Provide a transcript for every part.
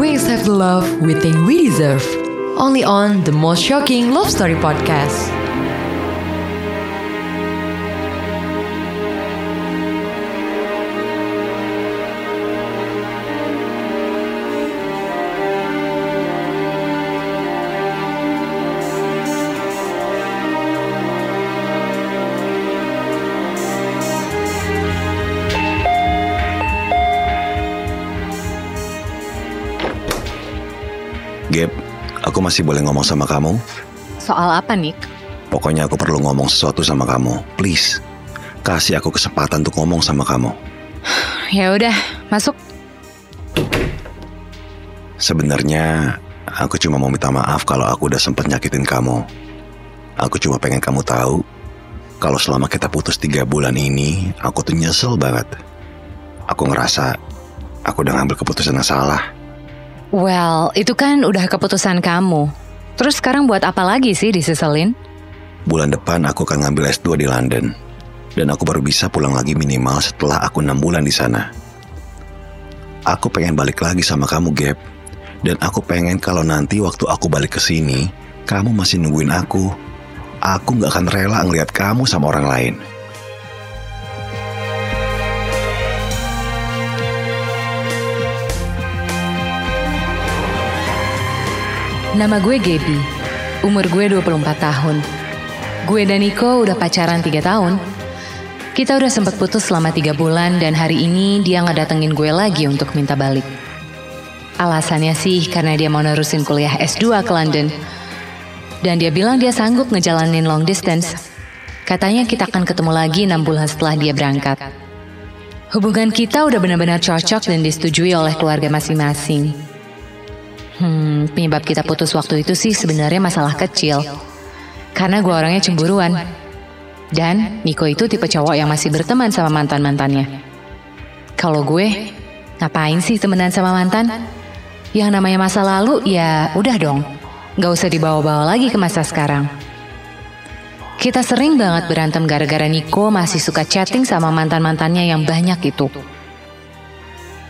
We accept the love we think we deserve. Only on the most shocking love story podcast. Aku masih boleh ngomong sama kamu? Soal apa, Nick? Pokoknya aku perlu ngomong sesuatu sama kamu. Please, kasih aku kesempatan untuk ngomong sama kamu. Ya udah, masuk. Sebenarnya, aku cuma mau minta maaf kalau aku udah sempet nyakitin kamu. Aku cuma pengen kamu tahu, kalau selama kita putus tiga bulan ini, aku tuh nyesel banget. Aku ngerasa, aku udah ngambil keputusan yang salah. Well, itu kan udah keputusan kamu. Terus sekarang buat apa lagi sih diseselin? Bulan depan aku akan ngambil S2 di London. Dan aku baru bisa pulang lagi minimal setelah aku enam bulan di sana. Aku pengen balik lagi sama kamu, Gap. Dan aku pengen kalau nanti waktu aku balik ke sini, kamu masih nungguin aku. Aku nggak akan rela ngelihat kamu sama orang lain. Nama gue Gaby. Umur gue 24 tahun. Gue dan Nico udah pacaran 3 tahun. Kita udah sempat putus selama 3 bulan dan hari ini dia ngedatengin gue lagi untuk minta balik. Alasannya sih karena dia mau nerusin kuliah S2 ke London. Dan dia bilang dia sanggup ngejalanin long distance. Katanya kita akan ketemu lagi 6 bulan setelah dia berangkat. Hubungan kita udah benar-benar cocok dan disetujui oleh keluarga masing-masing. Hmm, penyebab kita putus waktu itu sih sebenarnya masalah kecil. Karena gue orangnya cemburuan. Dan Niko itu tipe cowok yang masih berteman sama mantan-mantannya. Kalau gue, ngapain sih temenan sama mantan? Yang namanya masa lalu, ya udah dong. Gak usah dibawa-bawa lagi ke masa sekarang. Kita sering banget berantem gara-gara Niko masih suka chatting sama mantan-mantannya yang banyak itu.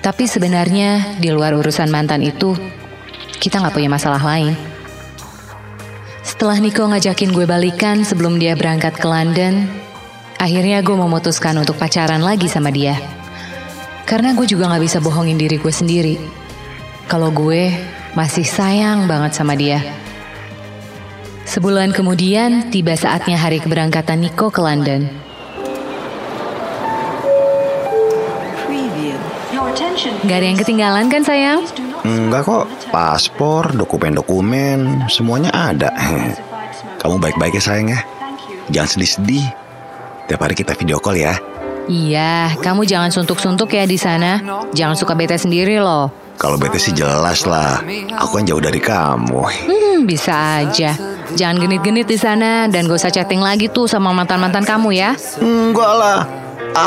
Tapi sebenarnya di luar urusan mantan itu, kita nggak punya masalah lain. Setelah Niko ngajakin gue balikan sebelum dia berangkat ke London, akhirnya gue memutuskan untuk pacaran lagi sama dia. Karena gue juga nggak bisa bohongin diri gue sendiri. Kalau gue masih sayang banget sama dia. Sebulan kemudian, tiba saatnya hari keberangkatan Niko ke London. Gak ada yang ketinggalan kan sayang? Enggak kok, paspor, dokumen-dokumen, semuanya ada. Kamu baik-baik ya sayang ya. Jangan sedih-sedih. Tiap hari kita video call ya. Iya, kamu jangan suntuk-suntuk ya di sana. Jangan suka bete sendiri loh. Kalau bete sih jelas lah. Aku kan jauh dari kamu. Hmm, bisa aja. Jangan genit-genit di sana dan gak usah chatting lagi tuh sama mantan-mantan kamu ya. Enggak lah.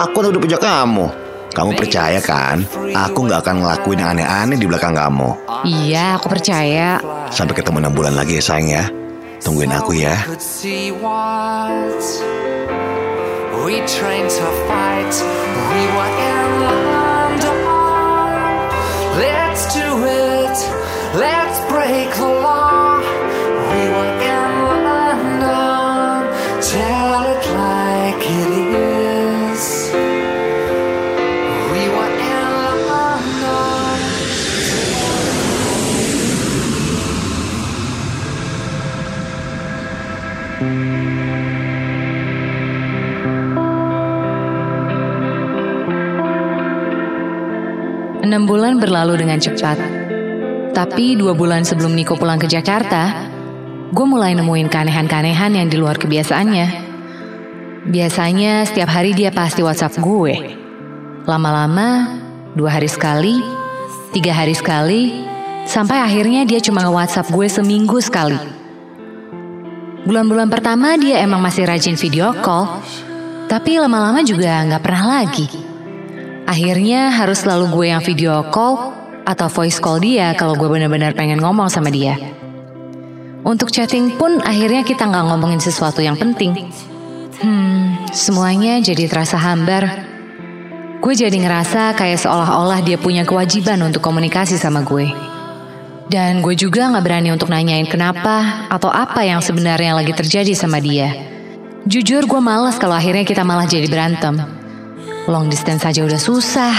Aku udah punya kamu. Kamu percaya kan? Aku nggak akan ngelakuin yang aneh-aneh di belakang kamu. Iya, aku percaya. Sampai ketemu enam bulan lagi ya sayang ya. Tungguin aku ya. We trained to fight. We were in London. Let's do it. Let's break the law. Berlalu dengan cepat. Tapi dua bulan sebelum Niko pulang ke Jakarta, gue mulai nemuin keanehan-keanehan yang di luar kebiasaannya. Biasanya setiap hari dia pasti WhatsApp gue. Lama-lama, dua hari sekali, tiga hari sekali, sampai akhirnya dia cuma nge-WhatsApp gue seminggu sekali. Bulan-bulan pertama dia emang masih rajin video call, tapi lama-lama juga nggak pernah lagi. Akhirnya harus selalu gue yang video call atau voice call dia kalau gue benar-benar pengen ngomong sama dia. Untuk chatting pun akhirnya kita nggak ngomongin sesuatu yang penting. Hmm, semuanya jadi terasa hambar. Gue jadi ngerasa kayak seolah-olah dia punya kewajiban untuk komunikasi sama gue. Dan gue juga gak berani untuk nanyain kenapa atau apa yang sebenarnya lagi terjadi sama dia. Jujur gue males kalau akhirnya kita malah jadi berantem. Long distance aja udah susah.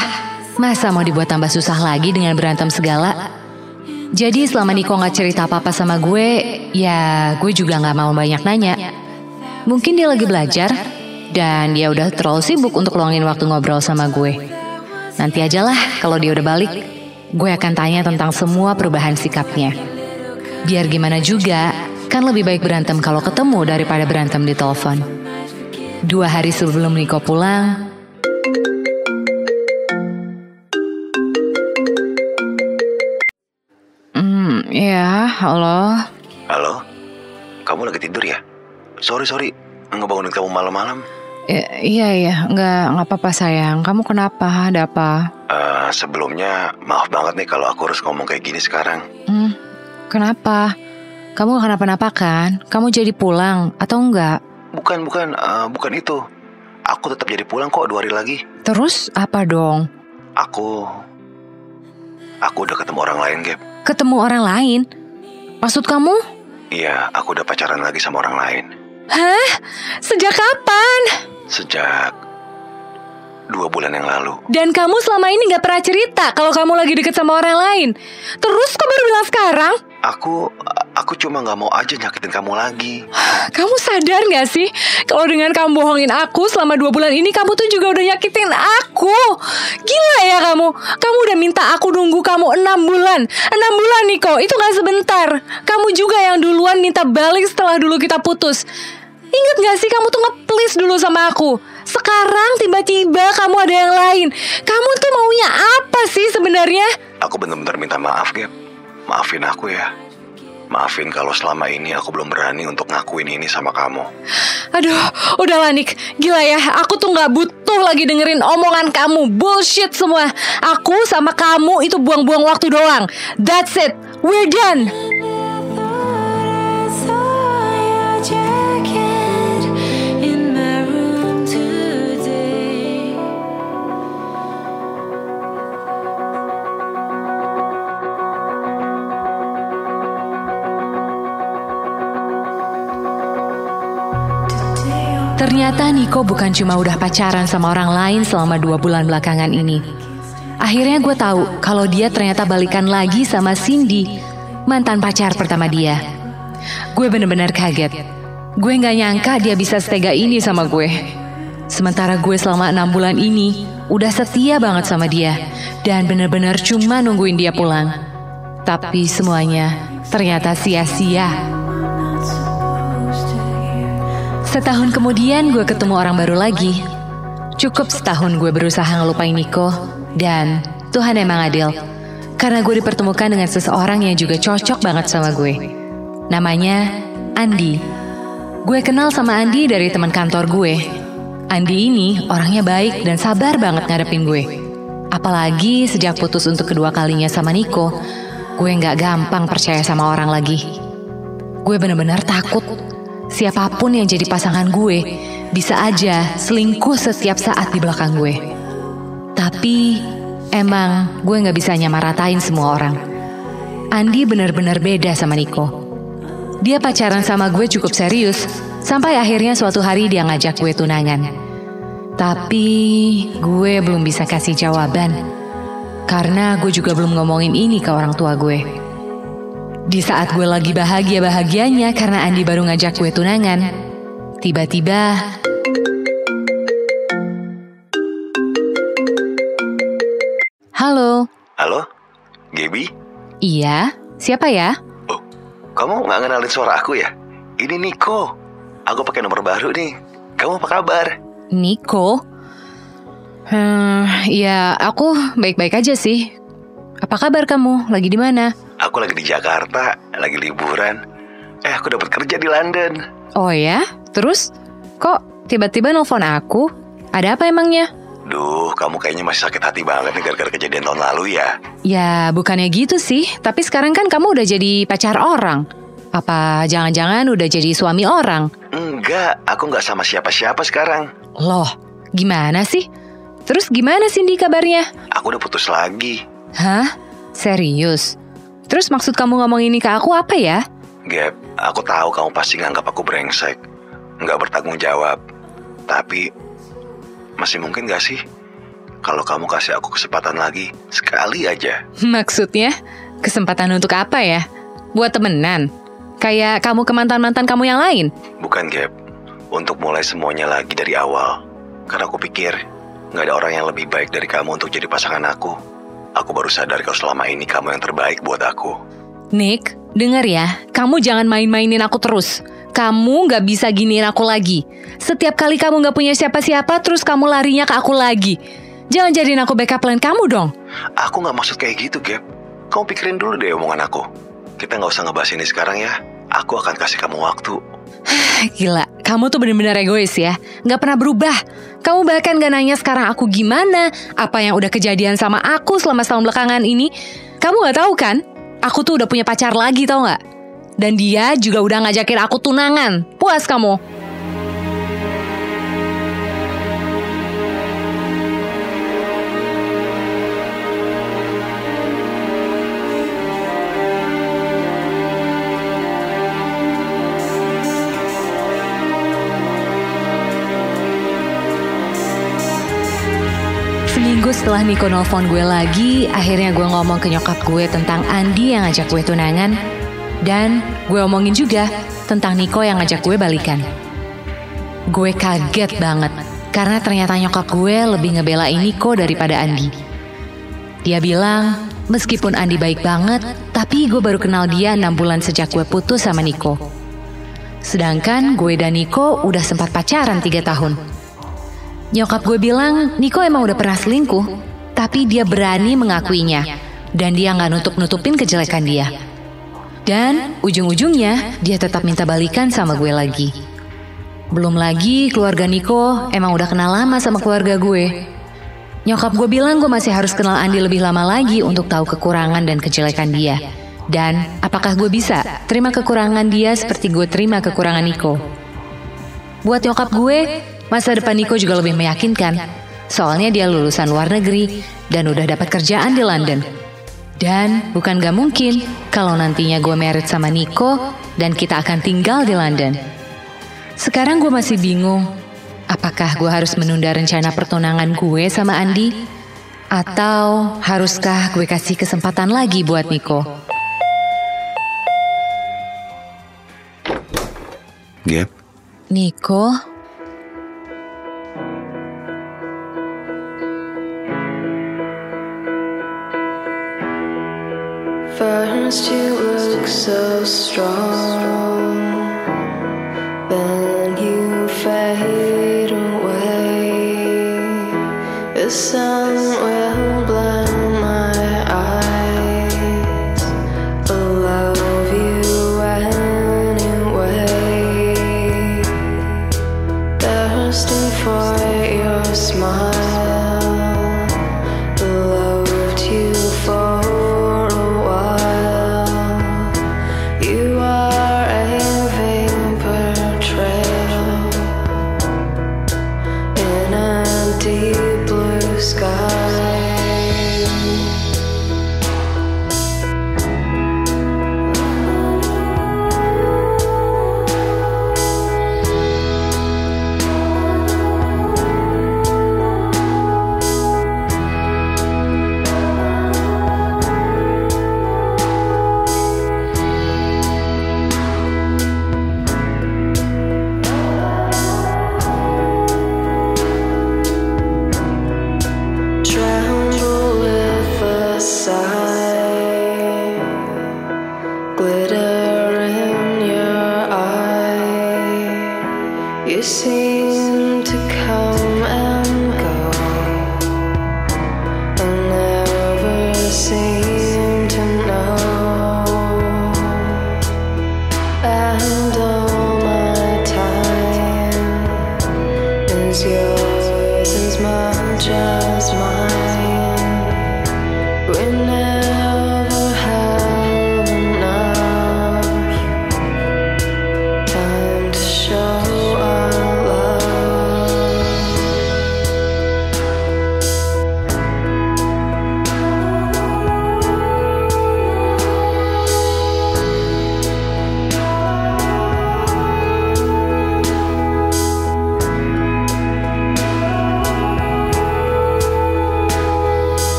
Masa mau dibuat tambah susah lagi dengan berantem segala? Jadi selama Niko gak cerita apa-apa sama gue, ya gue juga gak mau banyak nanya. Mungkin dia lagi belajar, dan dia udah terlalu sibuk untuk luangin waktu ngobrol sama gue. Nanti ajalah kalau dia udah balik, gue akan tanya tentang semua perubahan sikapnya. Biar gimana juga, kan lebih baik berantem kalau ketemu daripada berantem di telepon. Dua hari sebelum Niko pulang, halo. Halo? Kamu lagi tidur ya? Sorry, sorry. Ngebangunin kamu malam-malam. I- iya, iya, nggak, nggak apa-apa sayang. Kamu kenapa? Ada apa? Eh, sebelumnya, maaf banget nih kalau aku harus ngomong kayak gini sekarang. Hmm, kenapa? Kamu gak kenapa-napa kan? Kamu jadi pulang atau enggak? Bukan, bukan, eh, bukan itu. Aku tetap jadi pulang kok dua hari lagi. Terus apa dong? Aku... Aku udah ketemu orang lain, Gap. Ketemu orang lain? Maksud kamu? Iya, aku udah pacaran lagi sama orang lain. Hah? Sejak kapan? Sejak... Dua bulan yang lalu. Dan kamu selama ini gak pernah cerita kalau kamu lagi deket sama orang lain. Terus kok baru bilang sekarang? Aku... Aku cuma nggak mau aja nyakitin kamu lagi. Kamu sadar gak sih? Kalau dengan kamu bohongin aku selama dua bulan ini kamu tuh juga udah nyakitin aku. Gila ya kamu. Kamu udah minta aku nunggu kamu enam bulan. Enam bulan Niko, itu gak sebentar. Kamu juga yang duluan minta balik setelah dulu kita putus. Ingat gak sih kamu tuh nge-please dulu sama aku. Sekarang tiba-tiba kamu ada yang lain. Kamu tuh maunya apa sih sebenarnya? Aku bener-bener minta maaf, Gap. Maafin aku ya. Maafin kalau selama ini aku belum berani untuk ngakuin ini sama kamu. Aduh, udah Nik. Gila ya, aku tuh nggak butuh lagi dengerin omongan kamu. Bullshit semua. Aku sama kamu itu buang-buang waktu doang. That's it. We're done. Ternyata Niko bukan cuma udah pacaran sama orang lain selama dua bulan belakangan ini. Akhirnya gue tahu kalau dia ternyata balikan lagi sama Cindy, mantan pacar pertama dia. Gue bener-bener kaget. Gue gak nyangka dia bisa setega ini sama gue. Sementara gue selama enam bulan ini udah setia banget sama dia dan bener-bener cuma nungguin dia pulang. Tapi semuanya ternyata sia-sia. Setahun kemudian gue ketemu orang baru lagi. Cukup setahun gue berusaha ngelupain Niko dan Tuhan emang adil. Karena gue dipertemukan dengan seseorang yang juga cocok banget sama gue. Namanya Andi. Gue kenal sama Andi dari teman kantor gue. Andi ini orangnya baik dan sabar banget ngadepin gue. Apalagi sejak putus untuk kedua kalinya sama Niko, gue nggak gampang percaya sama orang lagi. Gue bener-bener takut siapa pun yang jadi pasangan gue bisa aja selingkuh setiap saat di belakang gue. Tapi emang gue nggak bisa nyamaratain semua orang. Andi benar-benar beda sama Niko. Dia pacaran sama gue cukup serius, sampai akhirnya suatu hari dia ngajak gue tunangan. Tapi gue belum bisa kasih jawaban, karena gue juga belum ngomongin ini ke orang tua gue. Di saat gue lagi bahagia-bahagianya karena Andi baru ngajak gue tunangan, tiba-tiba Halo, Halo? Gaby? iya, siapa ya? Oh, kamu nggak ngenalin suara aku ya? Ini Niko. Aku pakai nomor baru nih. Kamu apa kabar? Niko? Hmm, ya aku baik-baik aja sih. Apa kabar kamu? Lagi di mana? Aku lagi di Jakarta, lagi liburan. Eh, aku dapat kerja di London. Oh ya? Terus? Kok tiba-tiba nelfon aku? Ada apa emangnya? Duh, kamu kayaknya masih sakit hati banget nih gara-gara kejadian tahun lalu ya. Ya bukannya gitu sih, tapi sekarang kan kamu udah jadi pacar orang. Apa jangan-jangan udah jadi suami orang? Enggak, aku nggak sama siapa-siapa sekarang. Loh, gimana sih? Terus gimana Cindy kabarnya? Aku udah putus lagi. Hah? Serius? Terus maksud kamu ngomong ini ke aku apa ya? Gap, aku tahu kamu pasti nganggap aku brengsek, nggak bertanggung jawab. Tapi masih mungkin gak sih kalau kamu kasih aku kesempatan lagi sekali aja? Maksudnya kesempatan untuk apa ya? Buat temenan? Kayak kamu ke mantan-mantan kamu yang lain? Bukan Gap, untuk mulai semuanya lagi dari awal. Karena aku pikir nggak ada orang yang lebih baik dari kamu untuk jadi pasangan aku. Aku baru sadar kalau selama ini kamu yang terbaik buat aku. Nick, denger ya, kamu jangan main-mainin aku terus. Kamu gak bisa giniin aku lagi. Setiap kali kamu gak punya siapa-siapa, terus kamu larinya ke aku lagi. Jangan jadiin aku backup plan kamu dong. Aku nggak maksud kayak gitu, Gap. Kamu pikirin dulu deh omongan aku. Kita nggak usah ngebahas ini sekarang ya. Aku akan kasih kamu waktu. Gila, kamu tuh bener-bener egois ya. Gak pernah berubah. Kamu bahkan gak nanya sekarang aku gimana, apa yang udah kejadian sama aku selama setahun belakangan ini. Kamu gak tahu kan? Aku tuh udah punya pacar lagi tau gak? Dan dia juga udah ngajakin aku tunangan. Puas kamu? Setelah Niko nelfon gue lagi, akhirnya gue ngomong ke nyokap gue tentang Andi yang ngajak gue tunangan. Dan gue omongin juga tentang Niko yang ngajak gue balikan. Gue kaget banget, karena ternyata nyokap gue lebih ngebelain Niko daripada Andi. Dia bilang, meskipun Andi baik banget, tapi gue baru kenal dia 6 bulan sejak gue putus sama Niko. Sedangkan gue dan Niko udah sempat pacaran 3 tahun. Nyokap gue bilang Niko emang udah pernah selingkuh, tapi dia berani mengakuinya. Dan dia nggak nutup-nutupin kejelekan dia. Dan ujung-ujungnya dia tetap minta balikan sama gue lagi. Belum lagi keluarga Niko emang udah kenal lama sama keluarga gue. Nyokap gue bilang gue masih harus kenal Andi lebih lama lagi untuk tahu kekurangan dan kejelekan dia. Dan apakah gue bisa terima kekurangan dia seperti gue terima kekurangan Niko? Buat nyokap gue, Masa depan Niko juga lebih meyakinkan. Soalnya dia lulusan luar negeri dan udah dapat kerjaan di London. Dan bukan gak mungkin kalau nantinya gue merit sama Niko dan kita akan tinggal di London. Sekarang gue masih bingung, apakah gue harus menunda rencana pertunangan gue sama Andi? Atau haruskah gue kasih kesempatan lagi buat Niko? Gap, Niko? First you look so strong, then you fade away. The sun will blind my eyes. I love you anyway. Thirsting for your smile. say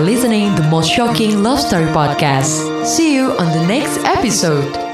listening the most shocking love story podcast. See you on the next episode.